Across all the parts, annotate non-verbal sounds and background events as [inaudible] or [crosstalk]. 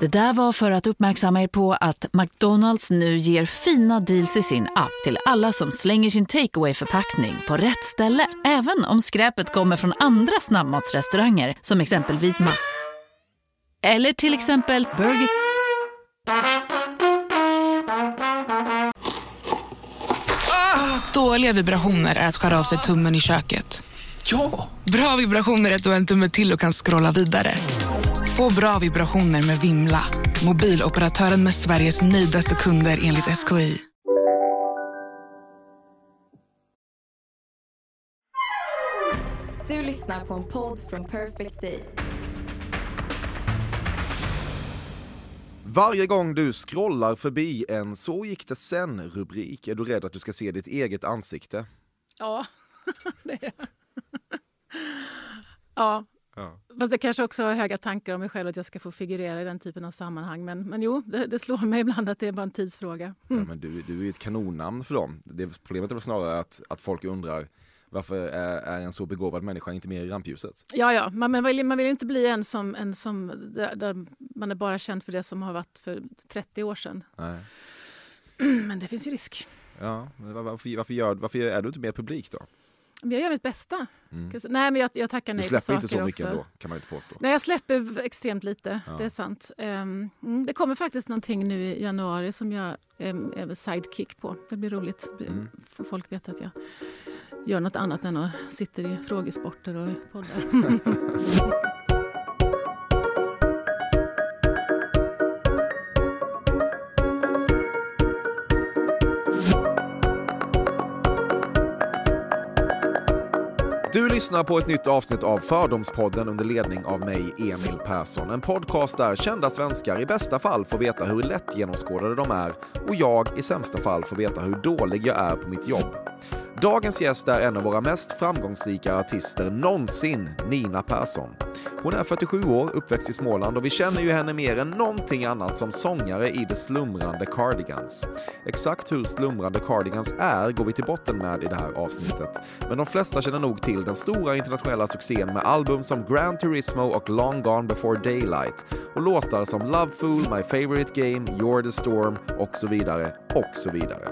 Det där var för att uppmärksamma er på att McDonalds nu ger fina deals i sin app till alla som slänger sin takeaway förpackning på rätt ställe. Även om skräpet kommer från andra snabbmatsrestauranger som exempelvis Ma... Eller till exempel Burger... Dåliga vibrationer är att skära av sig tummen i köket. Ja! Bra vibrationer är att du har en tumme till och kan scrolla vidare. Få bra vibrationer med Vimla. Mobiloperatören med Sveriges nöjdaste kunder enligt SKI. Du lyssnar på en podd från Perfect Day. Varje gång du scrollar förbi en Så gick det sen-rubrik är du rädd att du ska se ditt eget ansikte. Ja, [laughs] det är jag. Ja, Ja. fast jag kanske också har höga tankar om mig själv att jag ska få figurera i den typen av sammanhang. Men, men jo, det, det slår mig [laughs] ibland att det är bara en tidsfråga. Ja, men du, du är ett kanonnamn för dem. Det, problemet är väl snarare att, att folk undrar varför är, är en så begåvad människa inte mer i rampljuset? Ja, ja, man, man, vill, man vill inte bli en som, en som där, där man är bara känd för det som har varit för 30 år sedan. Nej. [clears throat] Men det finns ju risk. Ja, varför, varför, gör, varför är du inte mer publik då? Jag gör mitt bästa. Mm. Nej, men jag, jag tackar nej till släpper saker inte så mycket också. ändå, kan man inte påstå. Nej, jag släpper extremt lite. Ja. Det är sant. Mm, det kommer faktiskt någonting nu i januari som jag um, är sidekick på. Det blir roligt. Mm. Får folk veta att jag gör något annat än att sitta i frågesporter och poddar. [laughs] [laughs] lyssnar på ett nytt avsnitt av Fördomspodden under ledning av mig, Emil Persson. En podcast där kända svenskar i bästa fall får veta hur lätt genomskådade de är och jag i sämsta fall får veta hur dålig jag är på mitt jobb. Dagens gäst är en av våra mest framgångsrika artister någonsin, Nina Persson. Hon är 47 år, uppväxt i Småland och vi känner ju henne mer än någonting annat som sångare i det Slumrande Cardigans. Exakt hur Slumrande Cardigans är går vi till botten med i det här avsnittet. Men de flesta känner nog till den stora internationella succén med album som Gran Turismo och Long Gone Before Daylight och låtar som Love Fool, My Favorite Game, You're the Storm och så vidare och så vidare.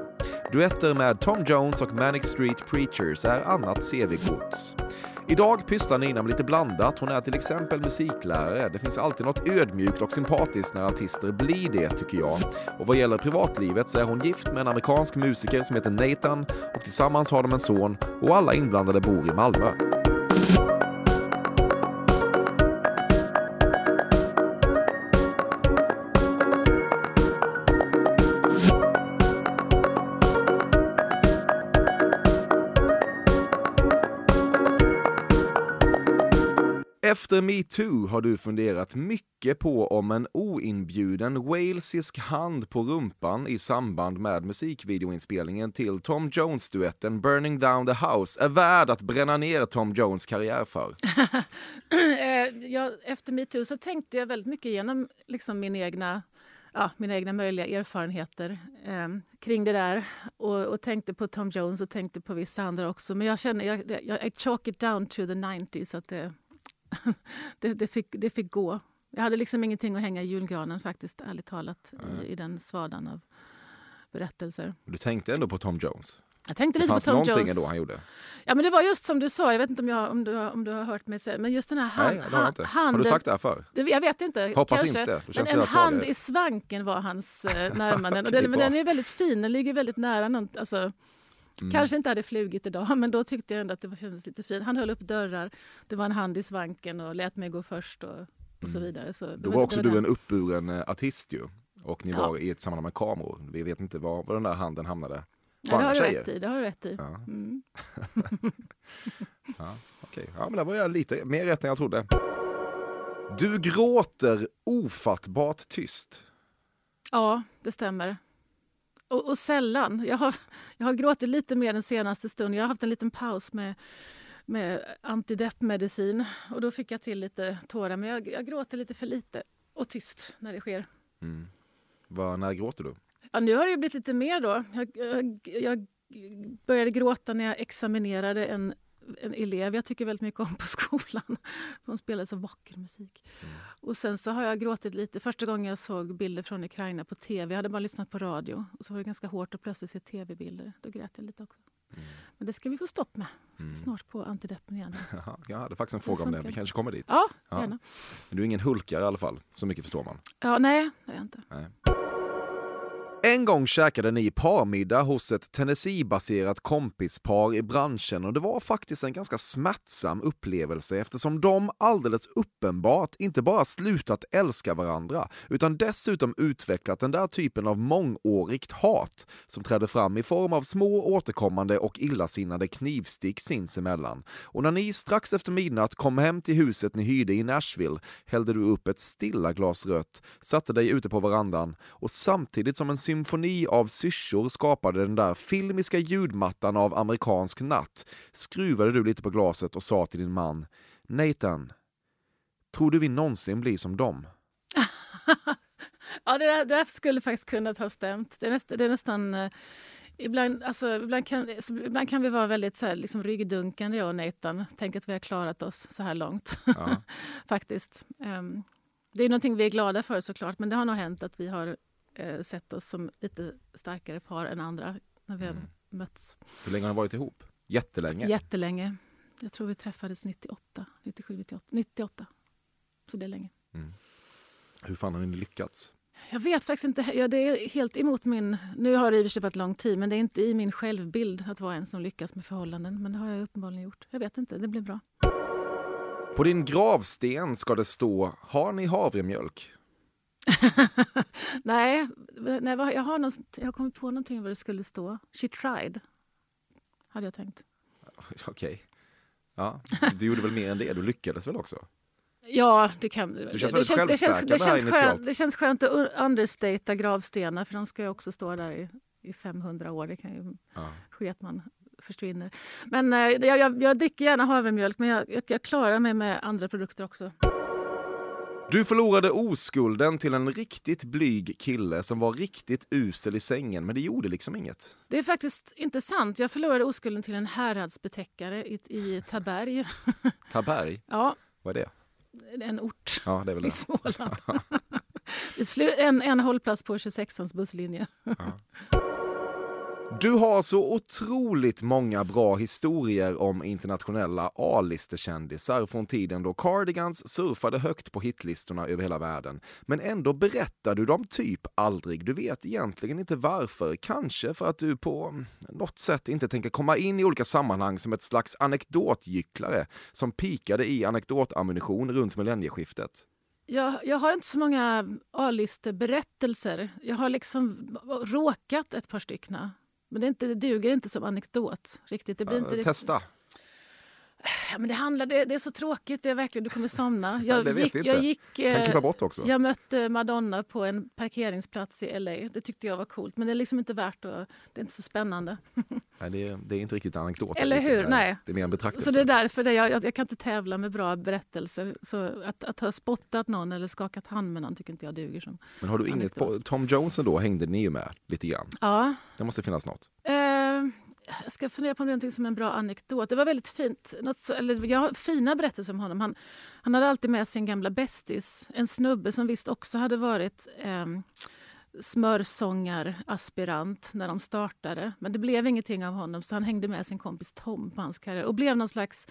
Duetter med Tom Jones och Manic Street Preachers är annat CV-gods. Idag pysslar Nina med lite blandat. Hon är till exempel musiklärare. Det finns alltid något ödmjukt och sympatiskt när artister blir det, tycker jag. Och vad gäller privatlivet så är hon gift med en amerikansk musiker som heter Nathan och tillsammans har de en son och alla inblandade bor i Malmö. Efter metoo har du funderat mycket på om en oinbjuden walesisk hand på rumpan i samband med musikvideoinspelningen till Tom Jones-duetten Burning Down the House är värd att bränna ner Tom Jones karriär för. [laughs] Eh, ja, efter metoo så tänkte jag väldigt mycket igenom liksom min egna, ja, mina egna möjliga erfarenheter eh, kring det där. Och, och tänkte på Tom Jones och tänkte på vissa andra också. Men jag känner, jag, jag, I chalk it down to the 90s. Att det, [laughs] det, det, fick, det fick gå. Jag hade liksom ingenting att hänga i julgranen faktiskt, ärligt talat, i, i den svadan av berättelser. Du tänkte ändå på Tom Jones? Jag tänkte Det lite på fanns Tom någonting Jones. ändå han gjorde? Ja, men det var just som du sa, jag vet inte om, jag, om, du, om du har hört mig säga men just den här hand, Nej, det har jag inte. Har du sagt det här förr? Det, jag vet inte. Hoppas kanske. inte, Men en hand i svanken var hans eh, närmanden. [laughs] och Okej, den, men den är väldigt fin, den ligger väldigt nära. Någon, alltså, Mm. Kanske inte hade flugit idag, [laughs] men då tyckte jag ändå att det var- kändes lite fint. Han höll upp dörrar, det var en hand i svanken och lät mig gå först och, och så vidare. Så Mm. Då var också du den. en uppburen eh, artist ju. Och ni Ja. var i ett sammanhang med kameror. Vi vet inte var, var den där handen hamnade. Ja, det har du rätt i. Det har du rätt i. Ja. Mm. [laughs] Ja, okej. ja, men det var jag lite mer rätt än jag trodde. Du gråter ofattbart tyst. Ja, det stämmer. Och, och sällan. Jag har, jag har gråtit lite mer den senaste stunden. Jag har haft en liten paus med, med antideppmedicin och då fick jag till lite tårar. Men jag, jag gråter lite för lite och tyst när det sker. Var, när gråter du? Ja, nu har det blivit lite mer då. Jag, jag, jag började gråta när jag examinerade en en elev jag tycker väldigt mycket om på [laughs] skolan. Hon spelade så vacker musik. Mm. Och sen så har jag gråtit lite första gången jag såg bilder från Ukraina på tv. Jag hade bara lyssnat på radio och så var det ganska hårt att plötsligt se tv-bilder. Då grät jag lite också. Mm. Men det ska vi få stopp med. Ska snart på antideppen igen. [laughs] Jaha, Jag hade faktiskt en fråga om det, vi kanske kommer dit. Ja, Ja. gärna. Men du är ingen hulkare i alla fall, så mycket förstår man. Ja, nej, det är jag inte. Nej. En gång käkade ni parmiddag hos ett Tennessee-baserat kompispar i branschen och det var faktiskt en ganska smärtsam upplevelse eftersom de alldeles uppenbart inte bara slutat älska varandra utan dessutom utvecklat den där typen av mångårigt hat som trädde fram i form av små återkommande och illasinnade knivstick sinsemellan. Och när ni strax efter midnatt kom hem till huset ni hyrde i Nashville hällde du upp ett stilla glas rött, satte dig ute på verandan och samtidigt som en symfoni av syrsor skapade den där filmiska ljudmattan av amerikansk natt skruvade du lite på glaset och sa till din man Nathan, tror du vi någonsin blir som dem? [laughs] Ja, det där, det där skulle faktiskt kunna ha stämt. Det är, näst, det är nästan... eh, ibland, alltså, ibland, kan, ibland kan vi vara väldigt så här, liksom ryggdunkande, jag och Nathan. Tänk att vi har klarat oss så här långt. Ja. [laughs] faktiskt. Ehm, det är någonting vi är glada för såklart, men det har nog hänt att vi har eh, sett oss som lite starkare par än andra när vi har mötts. Hur länge har ni varit ihop? Jättelänge. Jättelänge. Jag tror vi träffades 98, 97, 98. 98. Så det är länge. Hur fan har ni lyckats? Jag vet faktiskt inte. Ja, det är helt emot min... Nu har det i och för sig varit lång tid, men det är inte i min självbild att vara en som lyckas med förhållanden. Men det har jag uppenbarligen gjort. Jag vet inte, det blir bra. På din gravsten ska det stå “Har ni havremjölk?” [laughs] nej, nej, jag har, någon, jag har kommit på någonting vad det skulle stå. She tried, hade jag tänkt. [laughs] Okej. Ja, du gjorde väl mer än det? Du lyckades väl också? Ja, det kan Du känns det, väldigt det, känns, det, känns, det, känns skönt, det känns skönt att un- understata gravstenar för de ska ju också stå där i, i 500 år. Det kan ju Ja. ske att man försvinner. Men eh, jag, jag, jag dricker gärna havremjölk men jag, jag klarar mig med andra produkter också. Du förlorade oskulden till en riktigt blyg kille som var riktigt usel i sängen, men det gjorde liksom inget. Det är faktiskt inte sant. Jag förlorade oskulden till en häradsbetäckare i, i Taberg. [laughs] Taberg, Ja, vad är det? en ort Ja, det är väl i. Småland. [laughs] En, en hållplats på 26ans busslinje. Du har så otroligt många bra historier om internationella A-listekändisar från tiden då Cardigans surfade högt på hitlistorna över hela världen. Men ändå berättar du dem typ aldrig. Du vet egentligen inte varför. Kanske för att du på något sätt inte tänker komma in i olika sammanhang som ett slags anekdotgycklare som pikade i anekdotammunition runt millennieskiftet. Jag, jag har inte så många A-listeberättelser. Jag har liksom råkat ett par stycken. Men det, inte, det duger inte som anekdot. riktigt. Det blir inte riktigt- Testa. Men det, handlar, det, är så tråkigt, det är verkligen, du kommer somna. Jag vet gick. Jag, gick, Kan eh, klippa bort också. jag mötte Madonna på en parkeringsplats i LA. Det tyckte jag var coolt, men det är liksom inte värt att, Det är inte så spännande. [laughs] Nej, det, är, det är inte riktigt anekdot. Eller lite. hur? Nej. Det är mer en betraktelse. Så det är därför det, jag, jag kan inte tävla med bra berättelser. Så att, att ha spottat någon eller skakat hand med någon tycker inte jag duger som. Men har du inget Tom Jones då hängde ni ju med lite grann. Ja, Det måste finnas något. Eh, jag ska fundera på någonting som en bra anekdot. Det var väldigt fint. Något så, eller jag har fina berättelser om honom. Han, han hade alltid med sin gamla bästis. En snubbe som visst också hade varit eh, smörsångaraspirant när de startade. Men det blev ingenting av honom så han hängde med sin kompis Tom på hans karriär och blev någon slags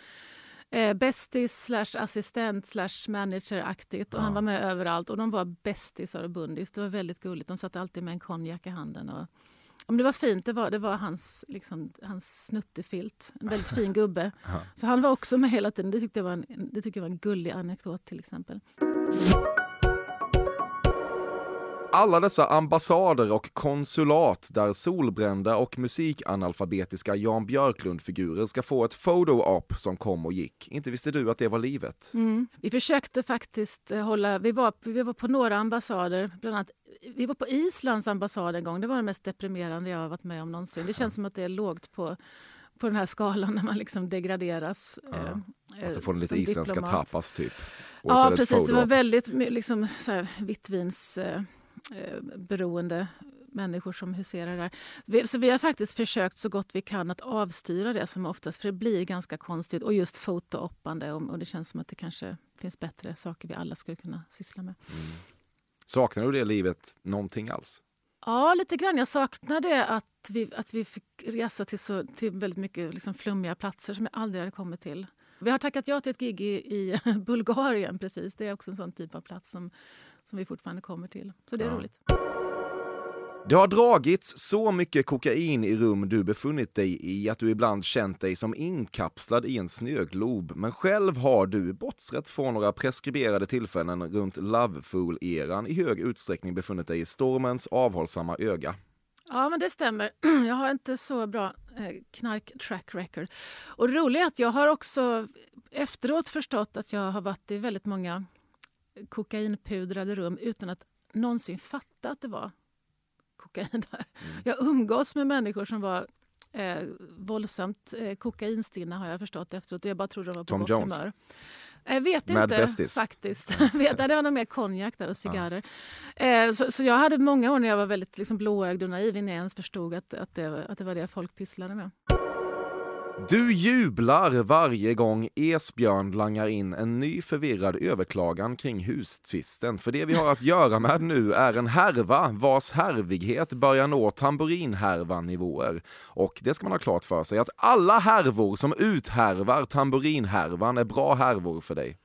eh, bästis slash assistent slash manager-aktigt. Och Han var med överallt och de var bästisar och bundis. Det var väldigt gulligt. De satt alltid med en konjak i handen. Och, Det var fint. Det var, det var hans, liksom, hans snuttefilt. En väldigt fin gubbe. [laughs] Så han var också med hela tiden. Det tyckte jag var en, det tyckte jag var en gullig anekdot till exempel. Alla dessa ambassader och konsulat där solbrända och musikanalfabetiska Jan Björklund-figurer ska få ett photo-op som kom och gick. Inte visste du att det var livet? Mm. Vi försökte faktiskt eh, hålla... Vi var, vi var på några ambassader. Bland annat, vi var på Islands ambassad en gång. Det var det mest deprimerande jag har varit med om någonsin. Det känns som att det är lågt på, på den här skalan när man liksom degraderas. eh, Alltså få en lite som isländska diplomat. tapas typ. Och så Ja, precis. Det var väldigt liksom, så här, vittvins... Eh, eh, beroende människor som huserar där. Vi, så vi har faktiskt försökt så gott vi kan att avstyra det som oftast, för det blir ganska konstigt. Och just fotooppande och, och det känns som att det kanske finns bättre saker vi alla skulle kunna syssla med. Mm. Saknar du det livet någonting alls? Ja, lite grann. Jag saknar det att vi, att vi fick resa till, så, till väldigt mycket liksom flummiga platser som jag aldrig hade kommit till. Vi har tackat ja till ett gig i, i [laughs] Bulgarien. precis. Det är också en sån typ av plats som, som vi fortfarande kommer till. Så det är ja. roligt. Det har dragits så mycket kokain i rum du befunnit dig i att du ibland känt dig som inkapslad i en snöglob. Men själv har du, bortsett från några preskriberade tillfällen runt Lovefool-eran, i hög utsträckning befunnit dig i stormens avhållsamma öga. Ja, men det stämmer. [clears throat] Jag har inte så bra eh, knark-track record. Och är att jag har också efteråt förstått att jag har varit i väldigt många kokainpudrade rum utan att någonsin fatta att det var kokain där. Mm. Jag umgås med människor som var eh, våldsamt eh, kokainstinna har jag förstått efteråt. Jag bara trodde de var på Tom gott Jones. humör. Jag vet Mad inte Besties. faktiskt. [laughs] det var nog mer konjak där och cigarrer. Eh, så, så jag hade många år när jag var väldigt liksom, blåögd och naiv innan jag ens förstod att, att, det, att det var det folk pysslade med. Du jublar varje gång Esbjörn langar in en ny förvirrad överklagan kring hustvisten. För det vi har att göra med nu är en härva vars härvighet börjar nå tamburinhärvan-nivåer. Och det ska man ha klart för sig att alla härvor som uthärvar tamburinhärvan är bra härvor för dig.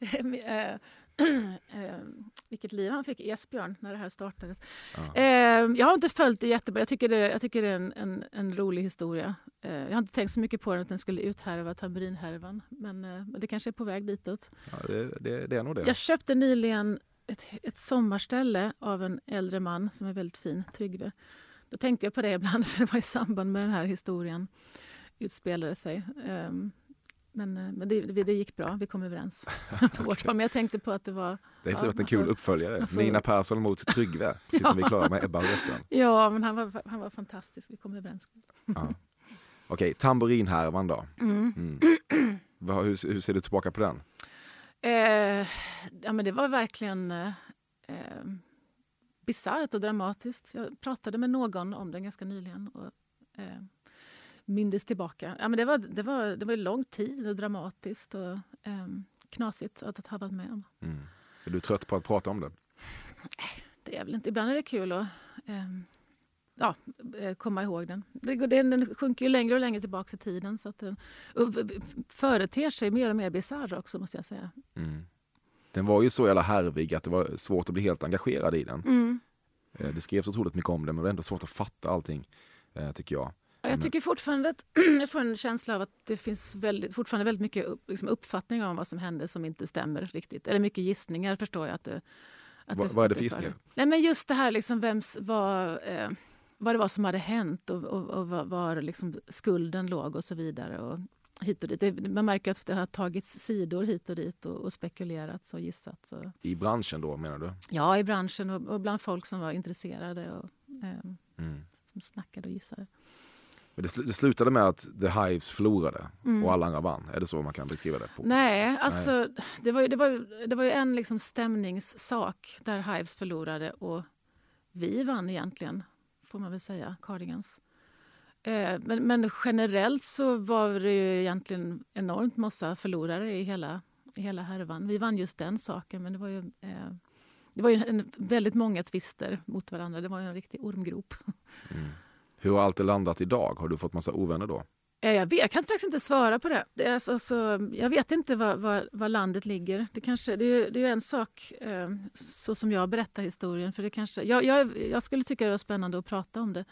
[laughs] det är, äh [clears throat] vilket liv han fick, Esbjörn, när det här startades. Ja. Eh, jag har inte följt det jättebra. Jag tycker det, jag tycker det är en, en, en rolig historia. Eh, jag har inte tänkt så mycket på den, att den skulle uthärva tamburinhärvan. Men eh, det kanske är på väg ditåt. Ja, det, det, det är nog det. Jag köpte nyligen ett, ett sommarställe av en äldre man som är väldigt fin, Tryggve. Då tänkte jag på det ibland, [laughs] för det var i samband med den här historien utspelade sig. Um, men, eh, men det, det, gick bra, vi kom överens [laughs] [laughs] på vårt håll. Men jag tänkte på att det var... Det är ja, en kul uppföljare. Får... Nina Persson mot Tryggve, [laughs] precis ja. som vi klarade med Ebba och Esbjörn. Ja, men han var, han var fantastisk. Vi kom överens. ja. Okej, okay, tamburinhärvan då. Mm. Mm. hur, hur, ser du tillbaka på den? Eh, ja, men det var verkligen eh, eh bisarrt och dramatiskt. Jag pratade med någon om den ganska nyligen. Och, eh, mindes tillbaka. Ja, men det, var, det, var, det var lång tid och dramatiskt och um, knasigt att ha varit med om. Mm. Är du trött på att prata om det? Det är väl inte. Ibland är det kul att ja, eh, komma ihåg den. Det, den. Den sjunker ju längre och längre tillbaka i tiden så att den företer sig mer och mer bisarr också måste jag säga. Mm. Den var ju så jävla härvig att det var svårt att bli helt engagerad i den. Mm. Eh, det skrevs otroligt mycket om den men det var ändå svårt att fatta allting eh, tycker jag. Jag tycker fortfarande att [clears throat] jag får en känsla av att det finns väldigt, fortfarande väldigt mycket liksom uppfattningar om vad som hände som inte stämmer riktigt. Eller mycket gissningar förstår jag. att det, att Va, det, Vad är det för gissningar? Nej, men just det här liksom vems, vad, eh, vad det var som hade hänt och, och, och var, var liksom skulden låg och så vidare. Och hit och dit. Det, man märker att det har tagits sidor hit och dit och, och spekulerats och gissats. Och... I branschen då menar du? Ja, i branschen och, och bland folk som var intresserade och eh, mm. som snackade och gissade. Men det, det, slutade med att The Hives förlorade mm. och alla andra vann. Är det så man kan beskriva det? På? Nej, alltså Nej. Det, var ju, det, var, det var ju en liksom stämningssak där Hives förlorade och vi vann egentligen, får man väl säga, Cardigans. Eh, men, men, generellt så var det ju egentligen enormt massa förlorare i hela, i hela härvan. Vi vann just den saken, men det var ju, eh, det var ju en, väldigt många tvister mot varandra. Det var ju en riktig ormgrop. Mm. Hur har allt landat idag? Har du fått massa ovänner då? Jag, vet, jag kan faktiskt inte svara på det. det alltså, så, jag vet inte var, var, var, landet ligger. Det, kanske, det, är, det är en sak, eh, så som jag berättar historien. För det kanske, jag, jag, jag, skulle tycka det var spännande att prata om det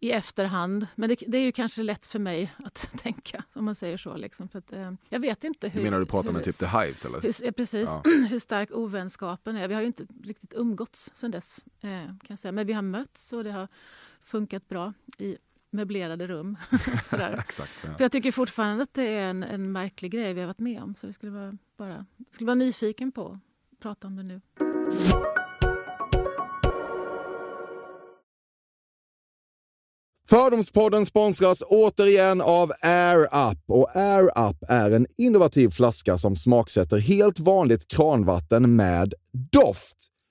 i efterhand. Men det, det är ju kanske lätt för mig att [laughs] tänka, om man säger så. Liksom, för att, eh, jag vet inte hur... Du menar du pratar med typ The Hives? Eller? Hur, precis. Ja. [clears throat] hur stark ovänskapen är. Vi har ju inte riktigt umgåtts sen dess. Eh, kan jag säga. Men vi har mötts och det har funkat bra i möblerade rum. [laughs] Exakt, ja. För jag tycker fortfarande att det är en, en märklig grej vi har varit med om. Så det skulle vara, bara, skulle vara nyfiken på att prata om det nu. Fördomspodden sponsras återigen av Air Up. Och Air Up är en innovativ flaska som smaksätter helt vanligt kranvatten med doft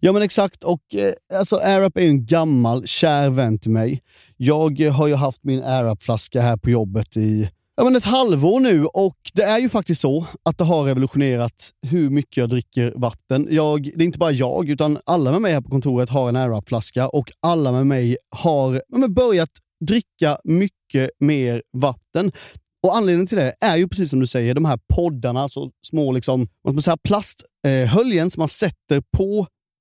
Ja men exakt, och eh, alltså AirUp är ju en gammal kär vän till mig. Jag eh, har ju haft min AirUp-flaska här på jobbet i ja, men ett halvår nu och det är ju faktiskt så att det har revolutionerat hur mycket jag dricker vatten. Jag, det är inte bara jag, utan alla med mig här på kontoret har en AirUp-flaska och alla med mig har ja, börjat dricka mycket mer vatten. Och Anledningen till det är ju precis som du säger, de här poddarna, så små liksom, vad man säga, plasthöljen som man sätter på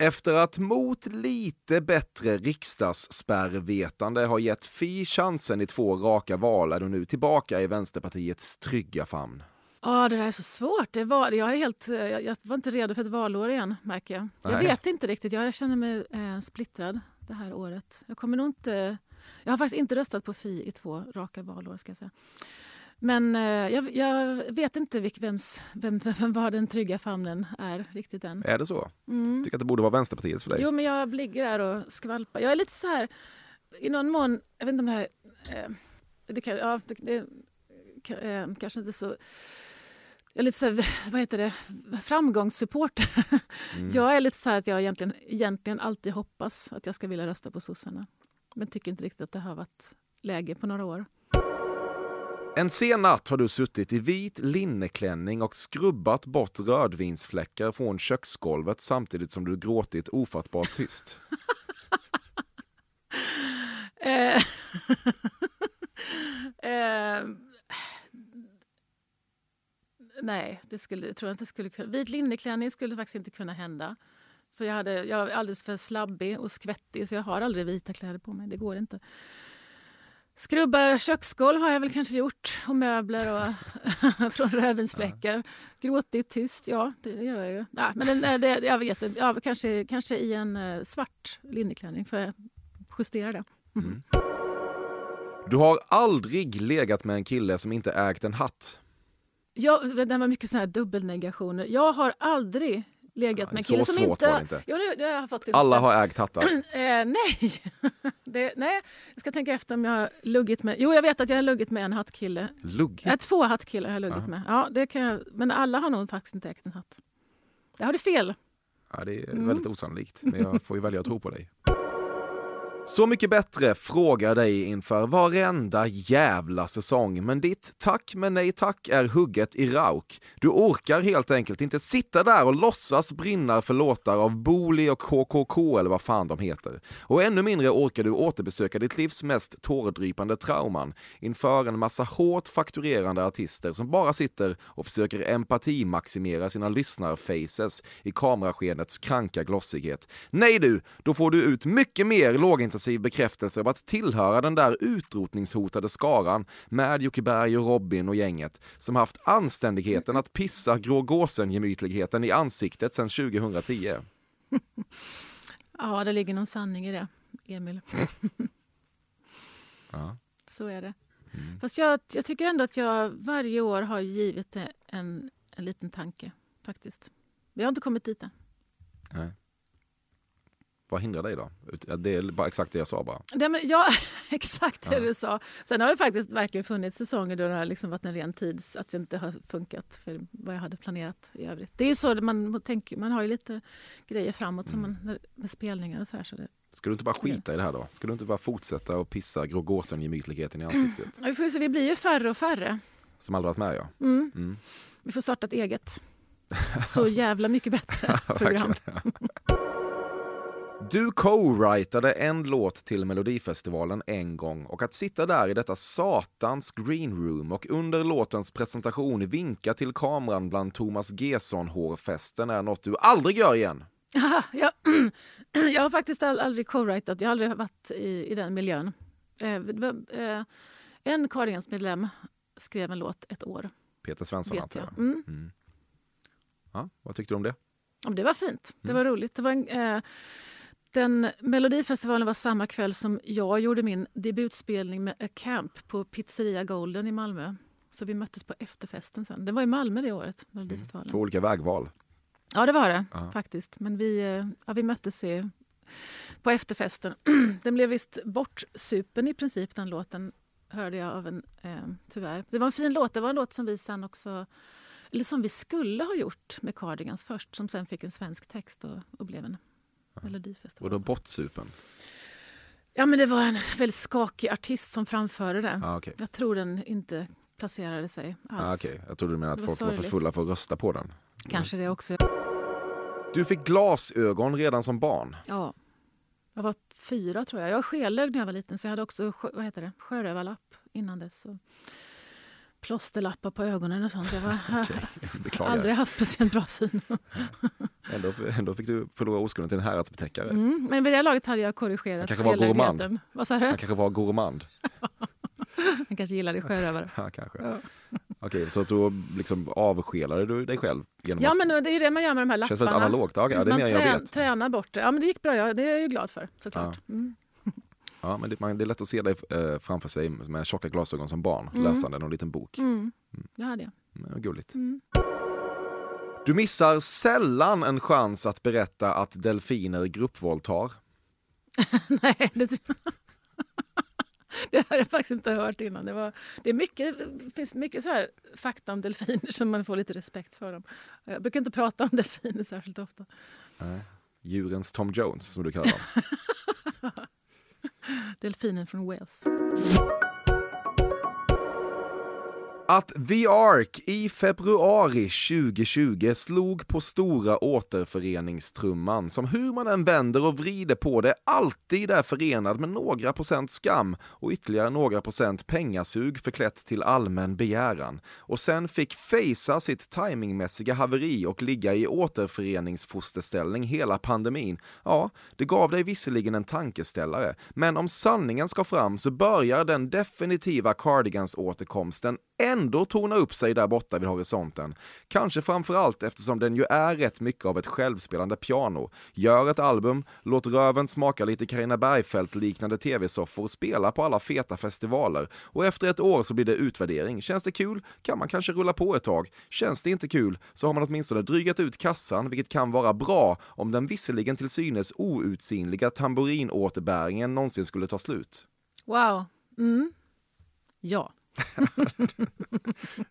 Efter att mot lite bättre riksdagsspärrvetande har gett Fi chansen i två raka val är du nu tillbaka i Vänsterpartiets trygga famn. Ja, det där är så svårt. Det var, jag, är helt, jag, jag var inte redo för ett valår igen, märker jag. Jag Nej. vet inte riktigt. Jag känner mig eh, splittrad det här året. Jag kommer nog inte... Jag har faktiskt inte röstat på Fi i två raka valår, ska jag säga. Men eh, jag, jag vet inte vilk, vems, vem, [laughs] vem var den trygga famnen är riktigt än. Är det så? Mm. Tycker att det borde vara Vänsterpartiet för dig? Jo, men jag ligger där och skvalpar. Jag är lite så här, i någon mån, jag vet inte om det här... Eh, det, kan, ja, det, det eh, kanske inte så... Jag är lite så här, vad heter det, framgångssupporter. Mm. [laughs] Jag är lite så här att jag egentligen, egentligen alltid hoppas att jag ska vilja rösta på sossarna. Men tycker inte riktigt att det har varit läge på några år. En sen natt har du suttit i vit linneklänning och skrubbat bort rödvinsfläckar från köksgolvet samtidigt som du gråtit ofattbart tyst. [laughs] Eh, eh, nej, det skulle, tror jag inte skulle kunna. Vit linneklänning skulle faktiskt inte kunna hända. För jag, hade, jag är alldeles för slabbig och skvättig så jag har aldrig vita kläder på mig. Det går inte. Skrubba köksgolv har jag väl kanske gjort och möbler och [laughs] från rödvinsfläckar. Gråtit tyst, ja det gör jag ju. Nej, men den- nej, det, jag vet inte, ja, kanske, kanske i en eh, svart linneklänning för jag justera det. Du har aldrig legat med en kille som inte ägt en hatt. Ja, det var mycket såna här dubbelnegationer. Jag har aldrig legat Ja, med en kille som svårt inte... det inte. Jo, nu, nu har det Alla har ägt hattar. [clears throat] Eh, nej. [laughs] det, nej, jag ska tänka efter om jag har luggit med... Jo, jag vet att jag har luggit med en hattkille. Luggigt. Äh, två hattkillar har jag luggit Ja. med. Ja, det kan jag, men alla har nog faktiskt inte ägt en hatt. Där har du fel. Ja, det är Mm. väldigt osannolikt, men jag får ju välja att tro på dig. Så mycket bättre frågar dig inför varenda jävla säsong. Men ditt tack men nej tack är hugget i rauk. Du orkar helt enkelt inte sitta där och låtsas brinna för låtar av Booli och KKK eller vad fan de heter. Och ännu mindre orkar du återbesöka ditt livs mest tårdrypande trauman inför en massa hårt fakturerande artister som bara sitter och försöker empatimaximera sina lyssnarfaces i kameraskenets kranka glossighet. Nej du, då får du ut mycket mer lågintensiv bekräftelse av att tillhöra den där utrotningshotade skaran med Jocke Berg och Robin och gänget som haft anständigheten att pissa grå gåsen-gemytligheten i ansiktet sedan 2010. [laughs] Ja, det ligger någon sanning i det, Emil. Ja. [laughs] Så är det. Mm. Fast jag, jag tycker ändå att jag varje år har givit det en, en liten tanke. faktiskt. Vi har inte kommit dit än. Nej. Vad hindrar dig då? Ja, Det är bara exakt det jag sa bara. Det, men, ja, [laughs] exakt det Ja. du sa. Sen har det faktiskt verkligen funnits säsonger då det har liksom varit en ren tids att det inte har funkat för vad jag hade planerat i övrigt. Det är ju så man tänker, man har ju lite grejer framåt som Mm. man, med spelningar och så här. Så det, Ska du inte bara skita i det här då? Ska du inte bara fortsätta och pissa grå gåsen-gemytligheten i ansiktet? Ja, vi, får se, vi blir ju färre och färre. Som aldrig varit med ja. Mm. Mm. Vi får starta ett eget. [laughs] Så jävla mycket bättre program. [laughs] Du co-writade en låt till Melodifestivalen en gång och att sitta där i detta satans green room och under låtens presentation vinka till kameran bland Thomas Gesson-hårfästen är något du aldrig gör igen. Aha, jag, [clears throat] jag har faktiskt aldrig co-writat, jag har aldrig varit i, i den miljön. Eh, eh, en Cardigans-medlem skrev en låt ett år, Peter Svensson antar jag. Mm. Mm. Ja, vad tyckte du om det? Det var fint, det Mm. var roligt. Det var en, eh, den Melodifestivalen var samma kväll som jag gjorde min debutspelning med A Camp på Pizzeria Golden i Malmö. Så vi möttes på efterfesten sen. Det var i Malmö det året, Melodifestivalen. Två olika vägval. Ja, det var det Ja. faktiskt. Men vi, eh, ja, vi möttes i, på efterfesten. [clears throat] den blev visst bortsupen i princip, den låten, hörde jag av en, eh, tyvärr. Det var en fin låt. Det var en låt som vi sen också, eller som vi skulle ha gjort med Cardigans först, som sen fick en svensk text och, och blev en Melodifestivalen. Vadå bortsupen? Ja, men det var en väldigt skakig artist som framförde det. Ah, okay. Jag tror den inte placerade sig alls. ah, okay. Jag trodde du menade att var folk var för sorgligt. fulla för att rösta på den. Kanske det också. Du fick glasögon redan som barn. Ja. Jag var fyra tror jag. Jag var skelögd när jag var liten så jag hade också vad heter det? sjörövarlapp innan dess. Och plåsterlappar på ögonen och sånt. Jag var, [laughs] Beklagar. aldrig haft speciellt bra syn. Ändå, ändå fick du förlora oskulden till en häradsbetäckare. Mm. Men vid det laget hade jag korrigerat skelögdheten. Vad sa du? Han kanske var gourmand. [laughs] Han kanske gillade sjörövare. [laughs] Ja, kanske. Ja. Okej, så att då liksom avskelade du dig själv? Genom Ja, men det är ju det man gör med de här lapparna. Känns väldigt analogt. Ja, ja, det är man mer jag vet. tränar bort det. Ja, men det gick bra. Ja, det är jag ju glad för såklart. Mm. Ja, men det, man, det är lätt att se dig eh, framför sig med tjocka glasögon som barn, Mm. läsande någon liten bok. Mm. Det hade jag. Mm, vad gulligt. Mm. Du missar sällan en chans att berätta att delfiner gruppvåldtar. [laughs] Nej, det, [laughs] det har jag faktiskt inte hört innan. Det, var, det, är mycket, det finns mycket så här fakta om delfiner som man får lite respekt för. dem. Jag brukar inte prata om delfiner särskilt ofta. Djurens Tom Jones, som du kallar dem. [laughs] Delfinen från Wales. Att The Ark i februari 2020 slog på stora återföreningstrumman som hur man än vänder och vrider på det alltid är förenad med några procent skam och ytterligare några procent pengasug förklätt till allmän begäran och sen fick fejsa sitt timingmässiga haveri och ligga i återföreningsfosterställning hela pandemin. Ja, det gav dig visserligen en tankeställare, men om sanningen ska fram så börjar den definitiva Cardigans-återkomsten ändå torna upp sig där borta vid horisonten. Kanske framför allt eftersom den ju är rätt mycket av ett självspelande piano. Gör ett album, låt röven smaka lite Carina Bergfeldt-liknande tv-soffor spela på alla feta festivaler. Och efter ett år så blir det utvärdering. Känns det kul kan man kanske rulla på ett tag. Känns det inte kul så har man åtminstone drygat ut kassan, vilket kan vara bra om den visserligen till synes outsinliga tamburinåterbäringen någonsin skulle ta slut. Wow. Mm. Ja. [laughs]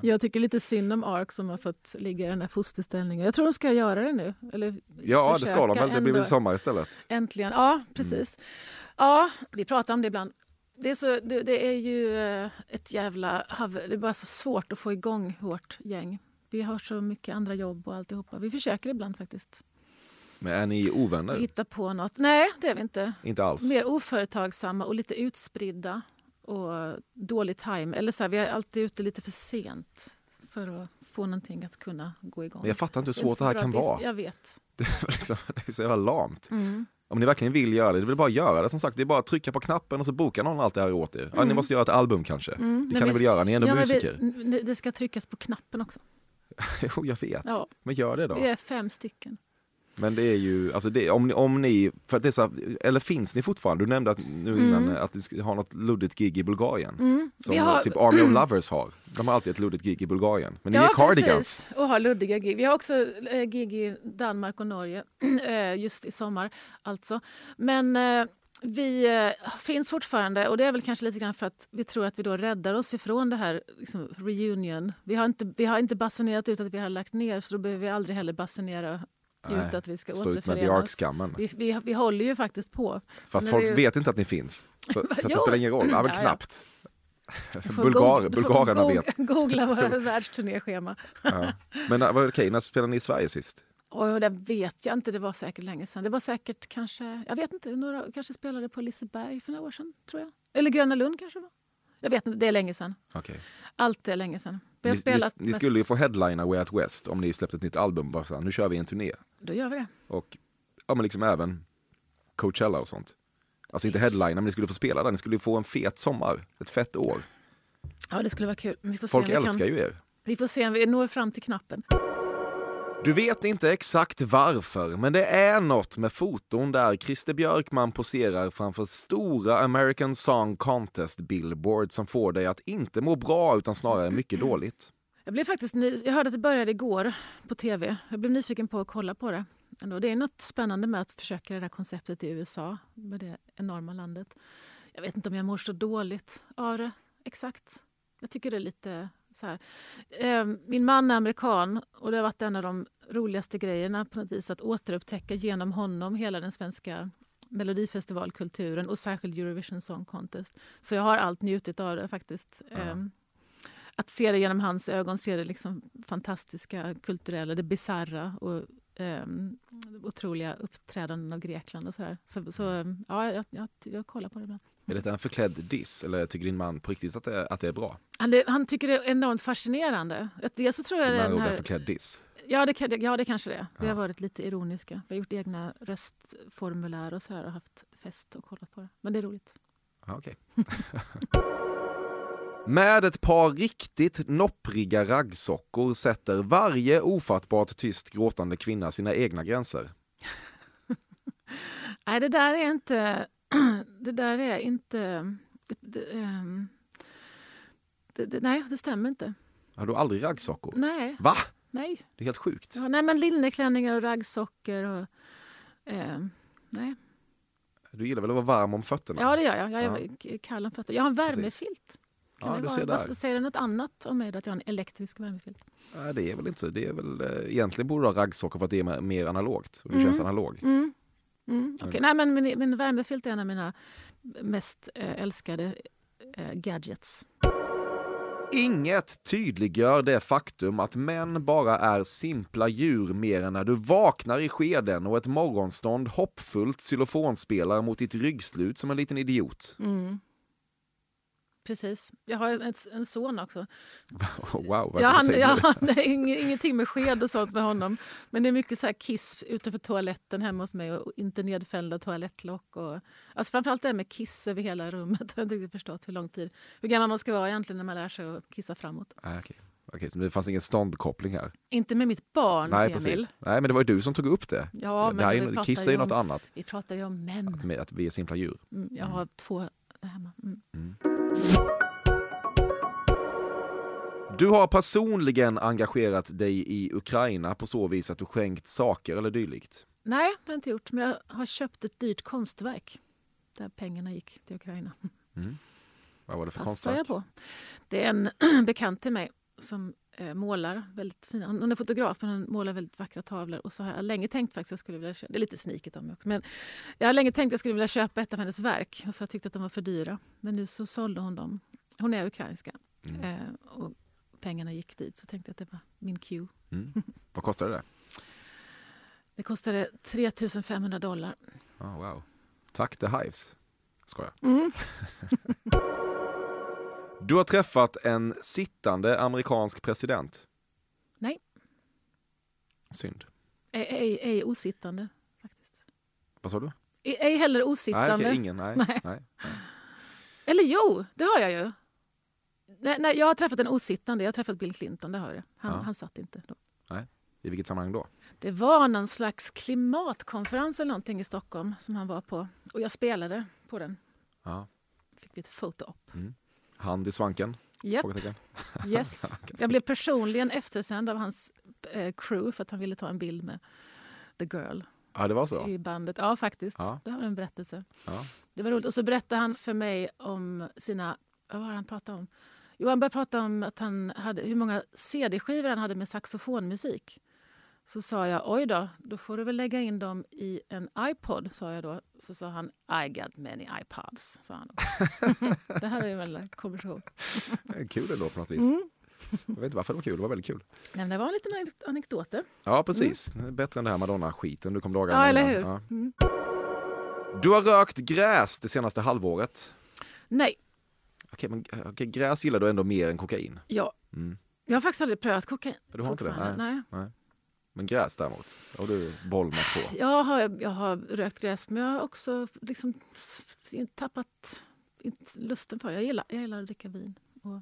Jag tycker lite synd om Ark som har fått ligga i den här fosterställningen. Jag tror de ska göra det nu. Eller Ja, det ska de väl. Det blir väl sommar istället. Äntligen. Ja, precis. Ja, vi pratar om det ibland. Det är, så, det, det är ju eh, ett jävla haver. Det är bara så svårt att få igång vårt gäng. Vi har så mycket andra jobb och alltihopa. Vi försöker ibland faktiskt Men är ni ovänner? hitta på något. Nej, det är vi inte. Inte alls. Mer oföretagsamma och lite utspridda. Och dålig time. Eller så här, vi är alltid ute lite för sent för att få någonting att kunna gå igång. Men jag fattar inte hur svårt så det här kan business. vara. Jag vet. [laughs] Det är, liksom, det är så jävla lamt. Mm. Om ni verkligen vill göra det, det är bara göra det. Som sagt, det är bara att trycka på knappen och så bokar någon allt det här åt er. Ja, ni måste göra ett album kanske. Mm, Det kan ni väl ska- göra, ni är ändå ja, musiker. Vi, det- det ska tryckas på knappen också. [laughs] Jo, jag vet. Ja. Men gör det då. Vi är fem stycken. Men det är ju, alltså det, om, ni, om ni, för det är så, här- eller finns ni fortfarande? Du nämnde att, nu innan Mm. att ni ska ha något luddigt gig i Bulgarien. Som Vi har- typ Army of [clears throat] Lovers har. De har alltid ett luddigt gig i Bulgarien. Men ni är ja, Cardigans. precis. Och har luddiga gig. Vi har också eh, gig i Danmark och Norge [clears throat] eh, just i sommar. alltså. Men eh, vi eh, finns fortfarande och det är väl kanske lite grann för att vi tror att vi då räddar oss ifrån det här liksom, reunion. Vi har, inte, vi har inte basunerat ut att vi har lagt ner så då behöver vi aldrig heller basunera ut att vi ska Stå ut med. Ark-skammen. Vi, vi, vi håller ju faktiskt på. Fast folk ju- vet inte att ni finns. Så, [laughs] så att det spelar ingen roll. Ja, men knappt. [laughs] Bulgar, bulgarerna vet. Googla våra [laughs] världsturnéschema. Ja. Men äh, vad- okej, när spelade ni i Sverige sist? Och det vet jag inte, det var säkert länge sedan. Det var säkert kanske, jag vet inte, några kanske spelade på Liseberg för några år sedan, tror jag. Eller Gröna Lund kanske var. Jag vet inte, det är länge sedan. Okej. Allt är länge sedan. Vi Ni, har spelat ni, ni skulle ju få headlina Way Out West om ni släppte ett nytt album. Bara så här, nu kör vi en turné. Då gör vi det. Och ja, men liksom även Coachella och sånt. Alltså inte headlina, men ni skulle få spela där. Ni skulle få en fet sommar. Ett fett år. Ja, det skulle vara kul. Men Vi får Folk älskar kan, ju er. Vi får se om vi når fram till knappen. Du vet inte exakt varför, men det är något med foton där Christer Björkman poserar framför stora American Song Contest billboard som får dig att inte må bra utan snarare mycket dåligt. Jag, blev faktiskt ny, jag hörde att det började igår på tv. Jag blev nyfiken på att kolla på det. Ändå. Det är något spännande med att försöka det där konceptet i USA, med det enorma landet. Jag vet inte om jag mår så dåligt av det. Exakt. Jag tycker det är lite Eh, min man är amerikan och det har varit en av de roligaste grejerna på något vis att återupptäcka genom honom hela den svenska melodifestivalkulturen och särskilt Eurovision Song Contest. Så jag har allt njutit av det faktiskt. Ja. Eh, att se det genom hans ögon, se det liksom fantastiska, kulturella, det bisarra och um, otroliga uppträdanden av Grekland och så här. Så, så um, ja, jag, jag, jag kollar på det ibland. Är det en förklädd diss eller tycker din man på riktigt att det, att det är bra? Han, det, han tycker det är enormt fascinerande. Dels så tror jag den ord en här, förklädd diss? ja, det, ja, det kanske det är. Vi har varit lite ironiska. Vi har gjort egna röstformulär och så här och haft fest och kollat på det. Men det är roligt. Ja, okej. [laughs] Med ett par riktigt noppriga raggsockor sätter varje ofattbart tyst gråtande kvinna sina egna gränser. [laughs] Nej, det där är inte... [clears throat] Det där är inte... Det, det, ehm, det, det, nej, det stämmer inte. Har du aldrig raggsockor? Nej, Va? nej. Det är helt sjukt. Ja, nej men linneklänningar och raggsockor och... ehm, nej. Du gillar väl att vara varm om fötterna? Ja, det gör jag. Jag är k- kall om fötter. Jag har en värmefilt. Kan Ja, du ser där. Säger det något annat om mig att jag har en elektrisk värmefilt? Nej, det är väl inte så. Det är väl, eh, egentligen borde du ha raggsockor för att det är mer- mer analogt. Och du Mm. känns analog. Mm. Mm. okej. Men- Nej, men min, min värmefilt är en av mina mest eh, älskade eh, gadgets. Inget tydliggör det faktum att män bara är simpla djur mer än när du vaknar i skeden och ett morgonstånd hoppfullt xylofonspelare mot ditt ryggslut som en liten idiot. Mm. Precis. Jag har en, en son också. Wow, vad Ja, han, säger ja, du? det är ing- ingenting med sked och sånt med honom. Men det är mycket så här kiss utanför toaletten hemma hos mig och inte nedfällda toalettlock. Och, alltså framförallt det här med kiss över hela rummet. [laughs] Jag har inte riktigt förstått hur lång tid, hur gammal man ska vara egentligen när man lär sig att kissa framåt. Nej, okej. Okej, så det fanns ingen ståndkoppling här. Inte med mitt barn, Nej, Emil. precis. Nej, men det var ju du som tog upp det. Ja, det men här är, kiss är ju något annat, Vi pratar ju om män. med att vi är simpla djur. Mm, jag har två där hemma. Mm. Du har personligen engagerat dig i Ukraina på så vis att du skänkt saker eller dylikt. Nej, det har jag inte gjort. Men jag har köpt ett dyrt konstverk där pengarna gick till Ukraina. Vad var det för jag konstverk? på. Det är en [clears throat] bekant till mig som målar väldigt fina... Hon är fotograf men hon målar väldigt vackra tavlor. Och så har jag länge tänkt faktiskt att jag skulle vilja köpa... Det är lite sniket av mig också. Men jag har länge tänkt att jag skulle vilja köpa ett av hennes verk. Och så har jag tyckt att de var för dyra. Men nu så sålde hon dem. Hon är ukrainska. Mm. Eh, och pengarna gick dit. Så tänkte jag att det var min cue. Mm. Vad kostade det? [laughs] Det kostade 3 500 dollar. Oh, wow. Tack The Hives. Skojar. Mm. [laughs] Du har träffat en sittande amerikansk president. Nej. Synd. Ej, ej, ej osittande, faktiskt. Vad sa du? Ej, ej heller Nej, osittande. okej, ingen. Nej. Nej. Nej. nej. Eller jo, det har jag ju. Nej, nej, jag har träffat en osittande. Jag har träffat Bill Clinton, det har jag. Han, Ja. han satt inte då. I vilket sammanhang då? Det var någon slags klimatkonferens eller någonting i Stockholm som han var på. Och jag spelade på den. Ja. Fick ett foto-op. Hand i svanken? Frågetecken. yes. [laughs] Jag blev personligen eftersänd av hans eh, crew för att han ville ta en bild med The Girl Ja, det var så? i bandet. Ja, faktiskt. Ja. Det har en berättelse. Ja. Det var roligt. Och så berättade han för mig om sina... Vad var han pratade om? Jo, han började prata om att han hade, hur många cd-skivor han hade med saxofonmusik. Så sa jag, oj då, då får du väl lägga in dem i en iPod, sa jag då. Så sa han, I got many iPods, sa han. [laughs] Det här är väl en konversation. [laughs] Kul ändå på något vis. Mm. Jag vet inte varför det var kul, det var väldigt kul. Nej, det var en liten anek- anekdoter. Ja, precis. Bättre än det här Madonna-skiten du kom dagarna Ja, eller hur? Ja. Mm. Du har rökt gräs det senaste halvåret. Nej, Okej, men okej, gräs gillar du ändå mer än kokain. ja. Mm. jag har faktiskt aldrig prövat kokain. Du har inte det? fortfarande. Nej. Men gräs däremot, har du bolmat på. Jag har, jag har rökt gräs, men jag har också liksom tappat lusten på det. Jag gillar, jag gillar att dricka vin och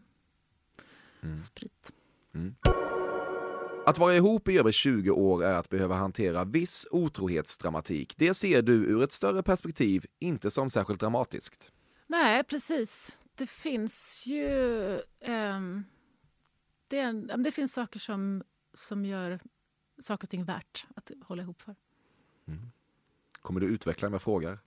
Mm. sprit. Att vara ihop i över 20 år är att behöva hantera viss otrohetsdramatik. Det ser du ur ett större perspektiv inte som särskilt dramatiskt. Nej, precis. Det finns ju... ehm, det, det finns saker som, som gör saker och ting värt att hålla ihop för. Kommer du utveckla om jag frågar?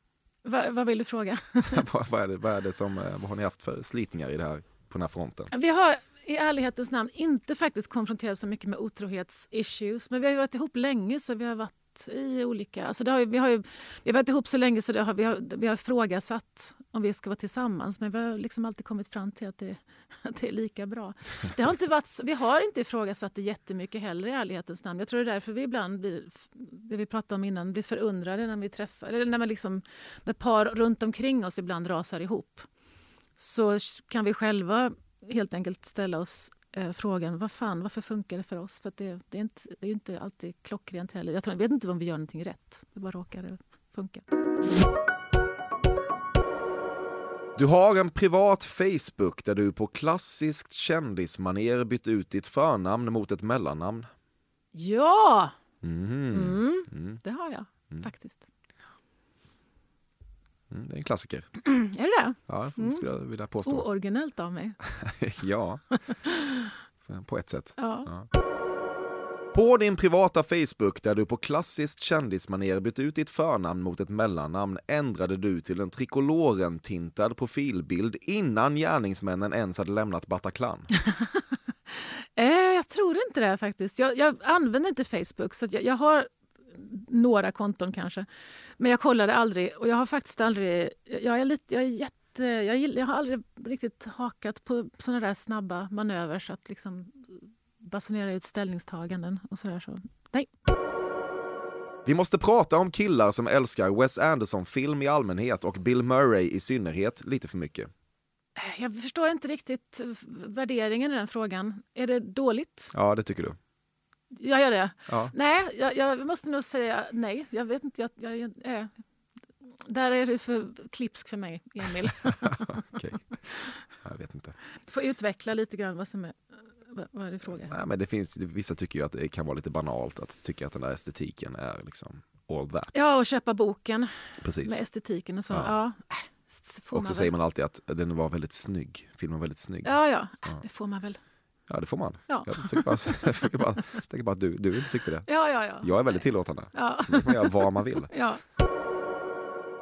Va, vad vill du fråga? [laughs] vad, vad, är det, vad, är det som, eh, vad har ni haft för slitningar i det här, på den här fronten? Vi har i ärlighetens namn inte faktiskt konfronterats så mycket med otrohetsissues. Men vi har ju varit ihop länge så vi har varit i olika... Alltså det har, vi, har ju, vi har varit ihop så länge så har, vi, har, vi har ifrågasatt om vi ska vara tillsammans. Men vi har liksom alltid kommit fram till att det, [laughs] att det är lika bra. Det har inte varit, vi har inte ifrågasatt det jättemycket heller i ärlighetens namn. Jag tror det är därför vi ibland blir, det vi pratade om innan, blir förundrade när vi träffar, eller när, man liksom, när par runt omkring oss ibland rasar ihop. Så kan vi själva helt enkelt ställa oss eh, frågan vad fan, varför funkar det för oss? För det, det, är inte, det är inte alltid klockrent heller. Jag, tror, jag vet inte om vi gör någonting rätt. Det bara råkar eh, funka. Du har en privat Facebook där du på klassiskt kändismanér bytt ut ditt förnamn mot ett mellannamn. Ja! Mhm. Mm, Mm. det har jag faktiskt. Mm, det är en klassiker. [clears throat] Är det det? Ja, Mm. skulle jag vilja påstå. Ooriginellt av mig. [laughs] ja, [laughs] på ett sätt. Ja. På din privata Facebook där du på klassiskt kändismanér bytt ut ditt förnamn mot ett mellannamn ändrade du till en trikoloren-tintad profilbild innan gärningsmännen ens hade lämnat Bataclan. [laughs] Eh, jag tror inte det faktiskt. Jag, jag använder inte Facebook så att jag, jag har några konton kanske. Men jag kollade aldrig och jag har faktiskt aldrig... Jag är lite... Jag är jätte... Jag, jag har aldrig riktigt hakat på såna där snabba manöver så att liksom basunera ut ställningstaganden och sådär. Så. Nej. Vi måste prata om killar som älskar Wes Anderson-film i allmänhet och Bill Murray i synnerhet lite för mycket. Jag förstår inte riktigt värderingen i den frågan. Är det dåligt? Ja, det tycker du. Jag gör det. Ja. Nej, jag, jag måste nog säga nej. Jag vet inte. Jag, jag, är, där är du för klipsk för mig, Emil. [laughs] Okej. Jag vet inte. Du får utveckla lite grann vad som är... Vad, är det fråga? Nej, men det finns, vissa tycker ju att det kan vara lite banalt att tycka att den där estetiken är liksom all that. Ja, och köpa boken Precis. med estetiken och så. Ja. Ja. äh, får Och man så väl. säger man alltid att den var väldigt snygg. Filmen var väldigt snygg. Ja, ja. Ja. Det får man väl. Ja, det får man. Ja. Jag tycker bara, [laughs] jag tycker bara, jag tänker bara att du, du inte tyckte det. Ja, ja, ja. Jag är väldigt tillåtande. Ja. Får man göra vad man vill. [laughs] ja.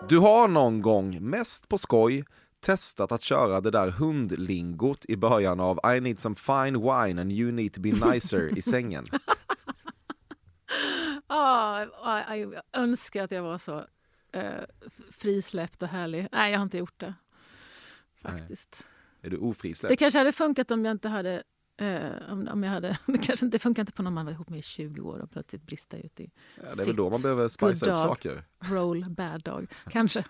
Du har någon gång, mest på skoj, testat att köra det där hundlingot i början av I need some fine wine and you need to be nicer i sängen. [laughs] Ah, ah, jag önskar att jag var så eh, frisläppt och härlig. Nej, jag har inte gjort det. Faktiskt. Är du Det ofrisläppt? kanske hade funkat om jag inte hade... Eh, om, om jag hade [laughs] det kanske inte funkar inte på någon man var ihop med i 20 år och plötsligt brista ut i Ja, det är väl då man behöver spicea upp saker. roll bad dog. Kanske. [laughs]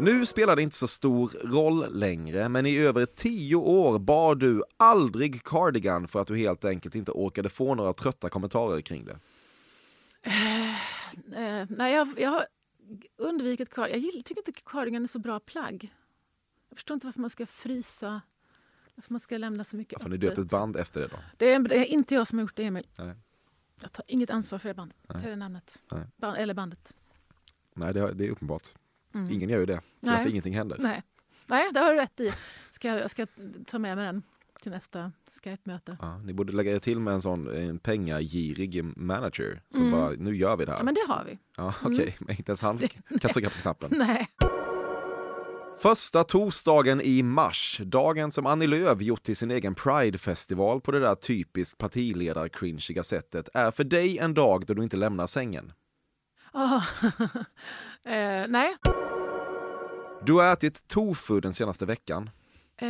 Nu spelar det inte så stor roll längre, men i över tio år bar du aldrig cardigan för att du helt enkelt inte orkade få några trötta kommentarer kring det. Eh, nej, jag, jag har undvikit cardigan. Jag tycker inte cardigan är så bra plagg. Jag förstår inte varför man ska frysa, varför man ska lämna så mycket Varför har ni döpt öppet. ett band efter det då? Det är, det är inte jag som har gjort det, Emil. Nej. Jag tar inget ansvar för det bandet, Nej. till det namnet. Nej. Band, eller bandet. Nej, det, det är uppenbart. Mm. Ingen gör ju det. Nej. Därför ingenting händer. Nej. Nej, det har du rätt i. Ska, jag- ska ta med mig den till nästa Skype-möte. Ja, ni borde lägga er till med en sån en pengagirig manager som Mm. bara, nu gör vi det här. Ja, men det har vi. Ja, Okej, men inte ens han kan trycka på knappen. [laughs] Nej. Första torsdagen i mars, dagen som Annie Lööf gjort till sin egen Pride-festival på det där typiskt partiledar-cringiga sättet, är för dig en dag då du inte lämnar sängen. Ah. [laughs] eh, nej. Du har ätit tofu den senaste veckan. Eh,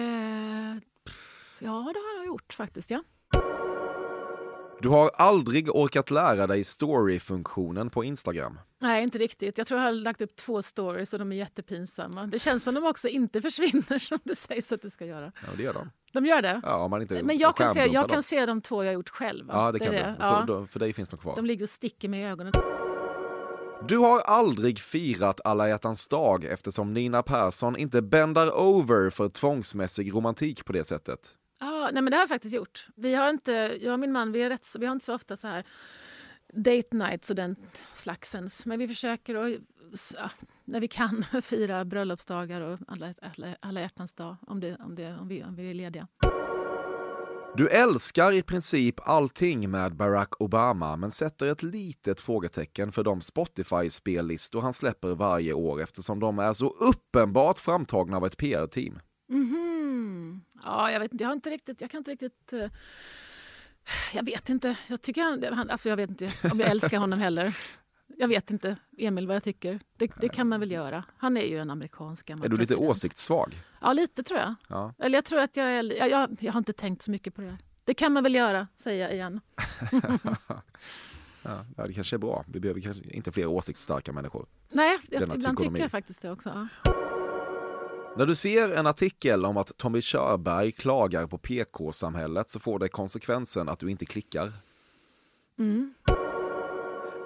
ja, det har jag gjort faktiskt. Ja. Du har aldrig orkat lära dig story-funktionen på Instagram. Nej, inte riktigt. Jag tror jag har lagt upp två stories och de är jättepinsamma. Det känns som de också inte [laughs] försvinner som det sägs att det ska göra. Ja, det gör de. De gör det? Ja, man inte Men jag kan, se, jag kan se de två jag gjort själv. va? Ja, det kan är du. Ja. Så då, för dig finns de kvar. De ligger och sticker mig i ögonen. Du har aldrig firat alla hjärtans dag eftersom Nina Persson inte bändar over för tvångsmässig romantik på det sättet. Ja, nej, men det har jag faktiskt gjort. Vi har inte, jag och min man vi är rätt, vi har inte så ofta så här date nights och den slagsens. Men vi försöker och, ja, när vi kan [laughs] fira bröllopsdagar och alla, alla, alla hjärtans dag om, det, om, det, om, vi, om vi är lediga. Du älskar i princip allting med Barack Obama men sätter ett litet frågetecken för de Spotify-spellistor han släpper varje år eftersom de är så uppenbart framtagna av ett PR-team. Mhm. Ja, jag vet inte, jag har inte riktigt, jag kan inte riktigt... Uh... jag vet inte. Jag, tycker han, alltså jag vet inte om jag älskar honom heller. Jag vet inte, Emil, vad jag tycker. Det, det kan man väl göra. Han är ju en amerikansk gammal Är du lite president. åsiktssvag? Ja, lite tror jag. Ja. Eller jag tror att jag är... Jag, jag, jag har inte tänkt så mycket på det här. Det kan man väl göra, säger jag igen. [laughs] Ja, det kanske är bra. Vi behöver kanske inte fler åsiktsstarka människor. Nej, jag, ibland psykonomi. tycker jag faktiskt det också. Ja. När du ser en artikel om att Tommy Körberg klagar på PK-samhället så får det konsekvensen att du inte klickar. Mm.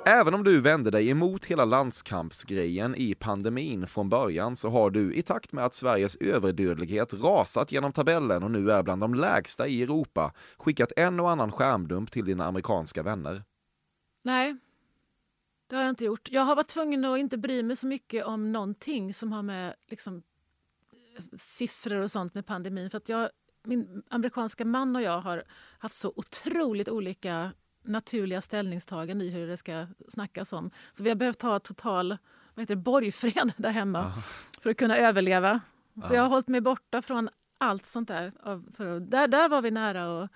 Även om du vände dig emot hela landskampsgrejen i pandemin från början så har du i takt med att Sveriges överdödlighet rasat genom tabellen och nu är bland de lägsta i Europa skickat en och annan skärmdump till dina amerikanska vänner. Nej, det har jag inte gjort. Jag har varit tvungen att inte bry mig så mycket om någonting som har med liksom, siffror och sånt med pandemin. För att jag, min amerikanska man och jag har haft så otroligt olika naturliga ställningstaganden i hur det ska snackas om. Så vi har behövt ha total vad heter det, borgfred där hemma för att kunna överleva. Så jag har hållit mig borta från allt sånt där. För att, där, där var vi nära och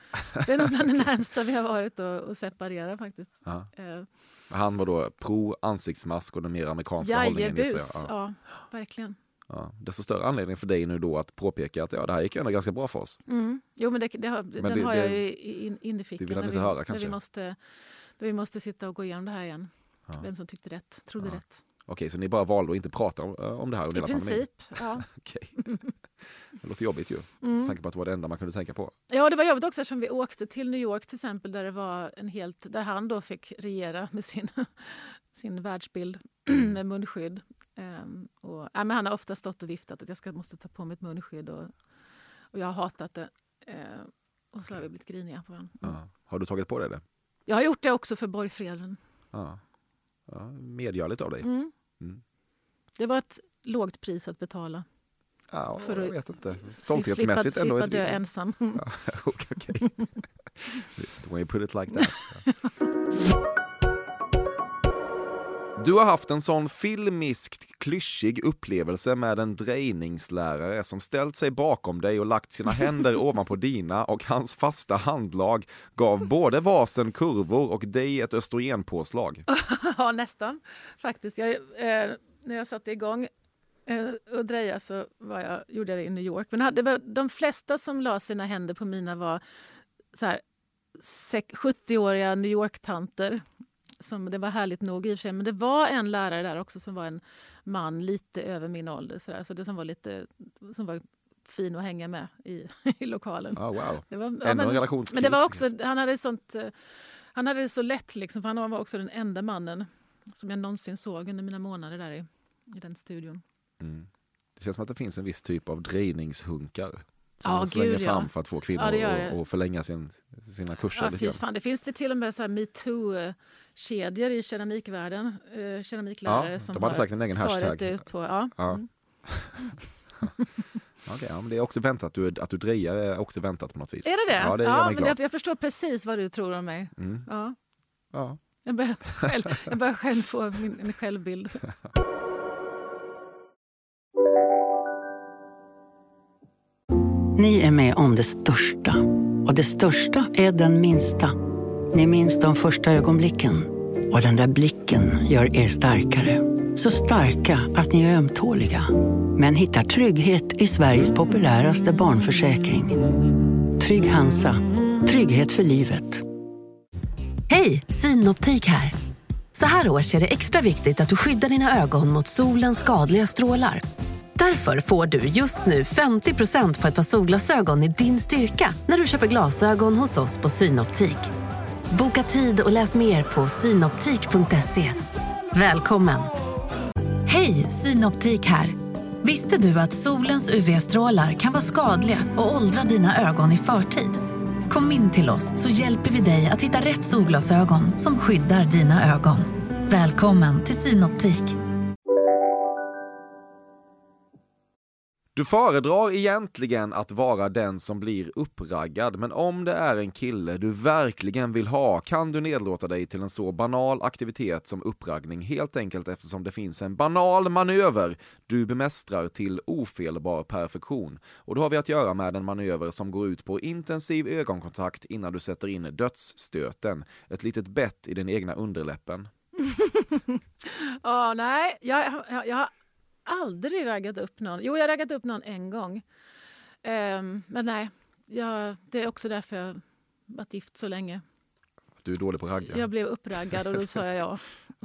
det är nog bland det [laughs] [laughs] närmsta vi har varit att, att separera faktiskt. Ja. Eh, Han var då pro ansiktsmask och den mer amerikanska hållningen. gissar Jajebus, jag. ja. verkligen. Ja. Desto större anledning för dig nu då att påpeka att ja, det här gick ju ändå ganska bra för oss. Mm. Jo, men det, det har, den det- har jag ju i- in, innefickan. det vill han inte vi, höra, kanske. vi, måste, när vi måste sitta och gå igenom det här igen. Ja. Vem som tyckte rätt, trodde Ja. rätt. Okej, så ni bara valde att inte prata om, om det här under I hela pandemin? princip, ja. [laughs] Det låter jobbigt ju. Med Mm. tanke på att det var det enda man kunde tänka på. Ja, det var jobbigt också eftersom vi åkte till New York till exempel där det var en helt, där han då fick regera med sin, [laughs] sin världsbild [clears throat] med munskydd. Ehm, och, ja, men han har ofta stått och viftat att jag ska, måste ta på mig ett munskydd och, och jag har hatat det. Ehm, och så har vi blivit griniga på varandra. Mm. Ja. Har du tagit på dig det? Jag har gjort det också för borgfreden. Ja. ja medgörligt av dig. Mm. Mm. Det var ett lågt pris att betala. Ja, För jag vet inte. Slippa, Stolthetsmässigt ändå. slippa dö ensam. Ja, [laughs] okej. [laughs] Visst, when you put it like that. [laughs] Du har haft en sån filmiskt klyschig upplevelse med en drejningslärare som ställt sig bakom dig och lagt sina händer [laughs] ovanpå dina och hans fasta handlag gav både vasen kurvor och dig ett östrogenpåslag. [laughs] ja, nästan. Faktiskt. Jag, eh, när jag satte igång eh, och dreja så var jag, gjorde jag det i New York. Men hade, de flesta som la sina händer på mina var så här, sek- 70-åriga New York-tanter. Som, det var härligt nog i och för sig, men det var en lärare där också som var en man lite över min ålder. Så, där, så det som var lite som var fin att hänga med i, [laughs] i lokalen. Oh, wow. Det var, ja, Ännu en men, relationskris. men det var också, han hade sånt, eh, han hade det så lätt liksom, för han var också den enda mannen som jag någonsin såg under mina månader där i, i den studion. Mm. Det känns som att det finns en viss typ av drejningshunkar. Som Ja, man slänger gud, ja. fram för att få kvinnor Ja, att förlänga sin, sina kurser. Ja, grann. fan, det finns det till och med så metoo-kedjor i keramikvärlden. Eh, keramiklärare Ja, som de hade har säkert en egen hashtag. ut på... Ja. Ja. Mm. [laughs] Okej, ja, men det är också väntat. Du, att du drejar är också väntat på något vis. Är det det? Ja, det mig men jag, jag förstår precis vad du tror om mig. Mm. Ja. Ja. Jag, börjar själv, jag börjar själv få min, min självbild. Ni är med om det största. Och det största är den minsta. Ni minns de första ögonblicken. Och den där blicken gör er starkare. Så starka att ni är ömtåliga. Men hittar trygghet i Sveriges populäraste barnförsäkring. Trygg Hansa. Trygghet för livet. Hej, Synoptik här. Så här års är det extra viktigt att du skyddar dina ögon mot solens skadliga strålar. Därför får du just nu 50% på ett par solglasögon i din styrka när du köper glasögon hos oss på Synoptik. Boka tid och läs mer på synoptik.se. Välkommen! Hej, Synoptik här. Visste du att solens UV-strålar kan vara skadliga och åldra dina ögon i förtid? Kom in till oss så hjälper vi dig att hitta rätt solglasögon som skyddar dina ögon. Välkommen till Synoptik. Du föredrar egentligen att vara den som blir uppraggad, men om det är en kille du verkligen vill ha kan du nedlåta dig till en så banal aktivitet som uppraggning helt enkelt eftersom det finns en banal manöver du bemästrar till ofelbar perfektion. Och då har vi att göra med en manöver som går ut på intensiv ögonkontakt innan du sätter in dödsstöten, ett litet bett i den egna underläppen. [laughs] Ja, nej, jag, jag, jag har aldrig raggat upp någon. Jo, jag har raggat upp någon en gång. Ehm, men nej, jag, det är också därför jag varit gift så länge. Du är dålig på att ragga. Jag blev uppraggad och då sa jag ja.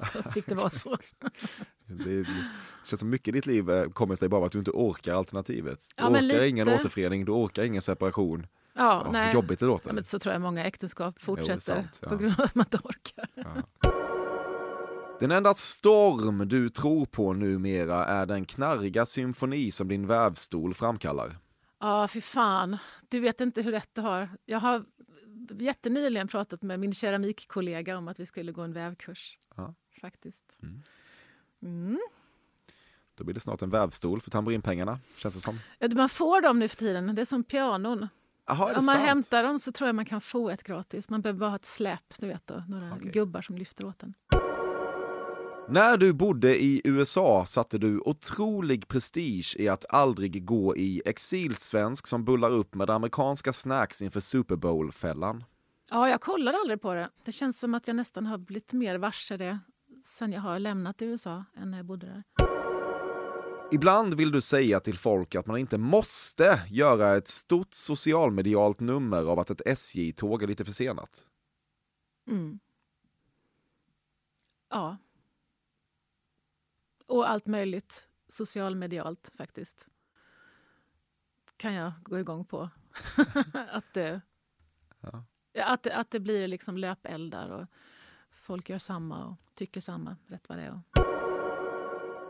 [laughs] Så fick det vara så. Det, känns som mycket i ditt liv eh, kommer sig bara av att du inte orkar alternativet. Du Ja, orkar ingen lite. återförening, du orkar ingen separation. Ja, Ja, nej. jobbigt det låter. Ja, men så tror jag många äktenskap fortsätter sant, ja. på grund av att man inte orkar. Den enda storm du tror på numera är den knarriga symfoni som din vävstol framkallar. Ja, fy fan. Du vet inte hur rätt du har. Jag har jättenyligen pratat med min keramikkollega om att vi skulle gå en vävkurs. Ja. Faktiskt. Mm. Mm. Då blir det snart en vävstol för tamburinpengarna, känns det som. Ja, man får dem nu för tiden. Det är som pianon. Jaha, är Om man sant? hämtar dem så tror jag man kan få ett gratis. Man behöver bara ha ett släp, du vet då, några Okej. gubbar som lyfter åt en. När du bodde i USA satte du otrolig prestige i att aldrig gå i exilsvensk som bullar upp med amerikanska snacks inför Super Bowl-fällan. Ja, jag kollar aldrig på det. Det känns som att jag nästan har blivit mer varse det sen jag har lämnat USA än när jag bodde där. Ibland vill du säga till folk att man inte måste göra ett stort socialmedialt nummer av att ett SJ-tåg är lite försenat. Mm. Ja. Och allt möjligt socialmedialt faktiskt. Kan jag gå igång på. [laughs] att, det, Ja. att, att det blir liksom löpeldar och folk gör samma och tycker samma rätt vad det är.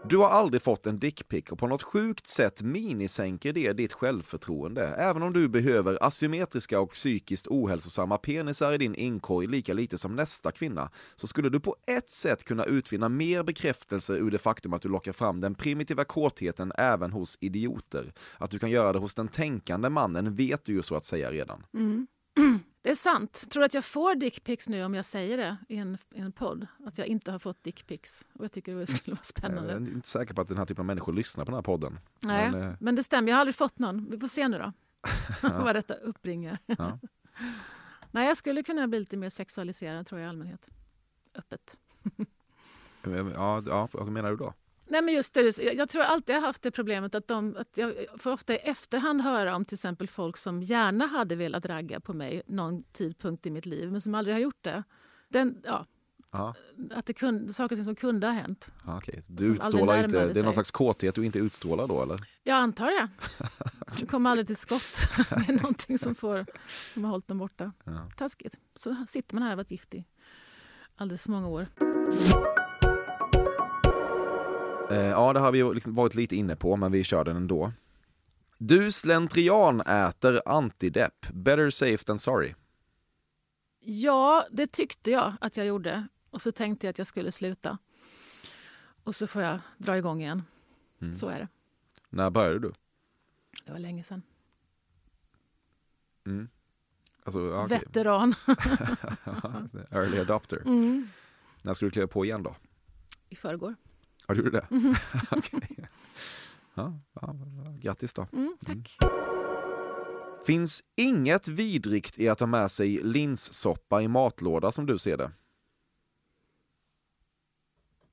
Du har aldrig fått en dickpic och på något sjukt sätt minisänker det ditt självförtroende. Även om du behöver asymmetriska och psykiskt ohälsosamma penisar i din inkorg lika lite som nästa kvinna, så skulle du på ett sätt kunna utvinna mer bekräftelse ur det faktum att du lockar fram den primitiva kåtheten även hos idioter. Att du kan göra det hos den tänkande mannen vet du ju så att säga redan. Mm det är sant. Tror du att jag får dickpics nu om jag säger det i en, i en podd? Att jag inte har fått dickpics. Och jag tycker det skulle vara Jag spännande. är inte säker på att den här typen av människor lyssnar på den här podden. Nej, Men, eh, men det stämmer. Jag har aldrig fått någon. Vi får se nu då. [laughs] Vad detta uppringar. Ja. Nej, jag skulle kunna bli lite mer sexualiserad tror jag i allmänhet. Öppet. ja, ja, vad menar du då? Nej, men just det, jag- tror alltid jag har haft det problemet att, de, att jag får ofta i efterhand höra om till exempel folk som gärna hade velat ragga på mig någon tidpunkt i mitt liv men som aldrig har gjort det. Den, ja, Ja. att det kunde, saker och ting som kunde ha hänt. Som Du utstrålar inte, det är någon slags kåthet du inte utstrålar då eller? Jag antar det. [laughs] Jag kommer aldrig till skott [laughs] med någonting som får som har hållit dem borta. Ja. Taskigt. Så sitter man här och varit gift i alldeles för många år. Eh, ja, det har vi liksom varit lite inne på, men vi kör den ändå. Du slentrian äter antidepp. Better safe than sorry. Ja, det tyckte jag att jag gjorde. Och så tänkte jag att jag skulle sluta. Och så får jag dra igång igen. Mm. Så är det. När började du? Det var länge sedan. Mm. Alltså, okej. Veteran. [laughs] [laughs] Early adopter. Mm. När ska du kliva på igen då? I förrgår. Har du det? [laughs] Mhm. [laughs] Okej. ja, ja, grattis då. Mm, tack. Finns inget vidrigt i att ha med sig linssoppa i matlåda som du ser det?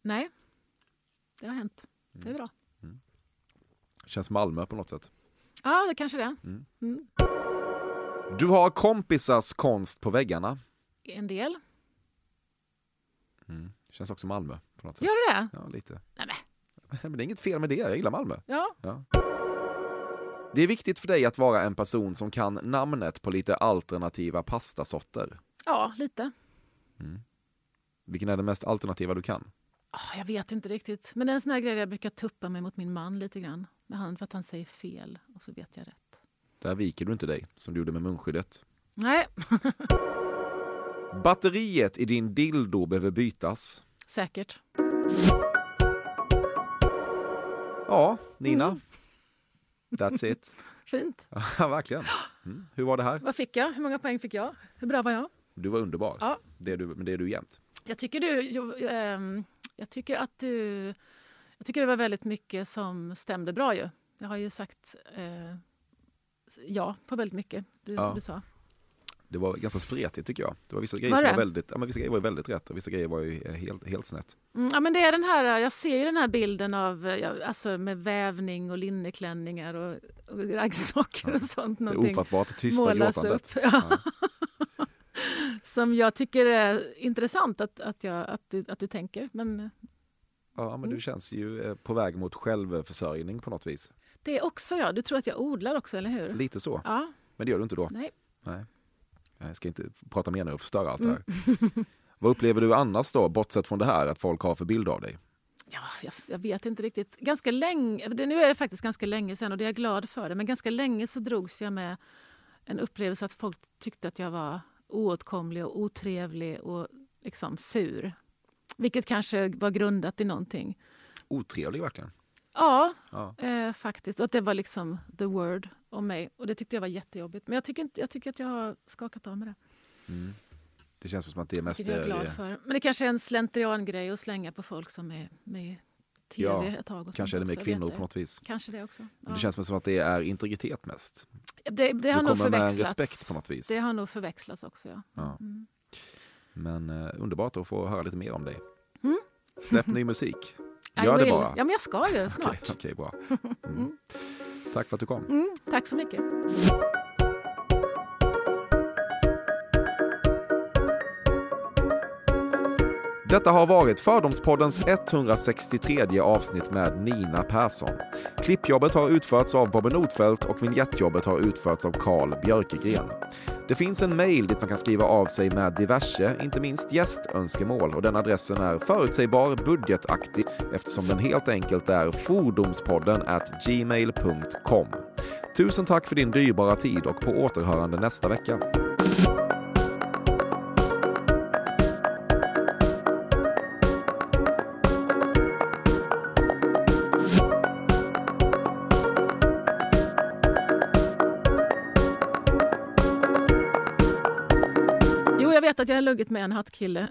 Nej, det har hänt. Det är bra. Känns Malmö på något sätt. Ja, det kanske det är. Mm. Mm. Du har kompisars konst på väggarna. En del. Mm. Känns också Malmö på något sätt. Gör det? Ja, lite. Nej, men. Men det är inget fel med det, jag gillar Malmö. Ja. Ja. Det är viktigt för dig att vara en person som kan namnet på lite alternativa pastasorter. ja, lite. Vilken är den mest alternativa du kan? Ah, jag vet inte riktigt. Men det är en sån här grej där jag brukar tuppa mig mot min man lite grann. När han, för att han säger fel och så vet jag rätt. Där viker du inte dig, som du gjorde med munskyddet. Nej, [laughs] Batteriet i din dildo behöver bytas. säkert. Ja, Nina. Mm. That's it. [laughs] Fint. Ja, verkligen. Mm. Hur var det här? Vad fick jag? Hur många poäng fick jag? Hur bra var jag? Du var underbar. Ja. Det är du, men det är du jämt. Jag tycker du... Jo, ehm, jag tycker att du... Jag tycker det var väldigt mycket som stämde bra ju. Jag har ju sagt eh, ja på väldigt mycket du, Ja. du sa. Det var ganska spretigt tycker jag. Det var vissa grejer Var som var väldigt, ja, men vissa grejer var väldigt rätt och vissa grejer var ju eh, helt, helt snett. Mm, ja, men det är den här, jag ser ju den här bilden av eh, ja, alltså med vävning och linneklänningar och, och raggsockor och sånt. Det ofattbart tysta gråtandet. upp. Ja. [laughs] Som jag tycker är intressant att, att, jag, att, du, att du tänker. Men Ja, men Mm. du känns ju eh, på väg mot självförsörjning på något vis. det är också jag. Du tror att jag odlar också, eller hur? Lite så. Ja, Men det gör du inte då. nej. Nej. Jag ska inte prata mer nu och förstöra allt det Mm. här. [laughs] Vad upplever du annars då, bortsett från det här, att folk har för bild av dig? Ja, jag, jag vet inte riktigt. Ganska länge, nu är det faktiskt ganska länge sedan och det är jag glad för. Det, men ganska länge så drogs jag med en upplevelse att folk tyckte att jag var oåtkomlig och otrevlig och liksom sur. Vilket kanske var grundat i någonting. Otrevlig verkligen. Ja, Ja. eh, faktiskt. Och att det var liksom the word om mig. Och det tyckte jag var jättejobbigt. Men jag tycker, inte, jag tycker att jag har skakat av med det. Mm. Det känns som att det är mest... Jag är glad eh, för. Men det kanske är en slentriangrej att slänga på folk som är med i tv Ja, ett tag. Och Kanske är det med. Jag kvinnor på något vis. Kanske det också. Ja. Det känns som att det är integritet mest. det, det har nog kommer med förväxlats. respekt på något vis. Det har nog förväxlats också. Ja. Ja. Mm. Men eh, underbart att få höra lite mer om dig. Mm. Släpp ny musik. [laughs] Gör det bara. Ja, men jag ska ju [laughs] Okej, snart. okej, bra. [laughs] Mm. Tack för att du kom. Mm, tack så mycket. Detta har varit Fördomspoddens 163 avsnitt med Nina Persson. Klippjobbet har utförts av Bobben Notfeldt och vignettjobbet har utförts av Carl Björkegren. Det finns en mejl dit man kan skriva av sig med diverse, inte minst gästönskemål och den adressen är förutsägbar budgetaktig eftersom den helt enkelt är fordomspodden at gmail.com. Tusen tack för din dyrbara tid och på återhörande nästa vecka. Vet att jag har luggit med en hattkille.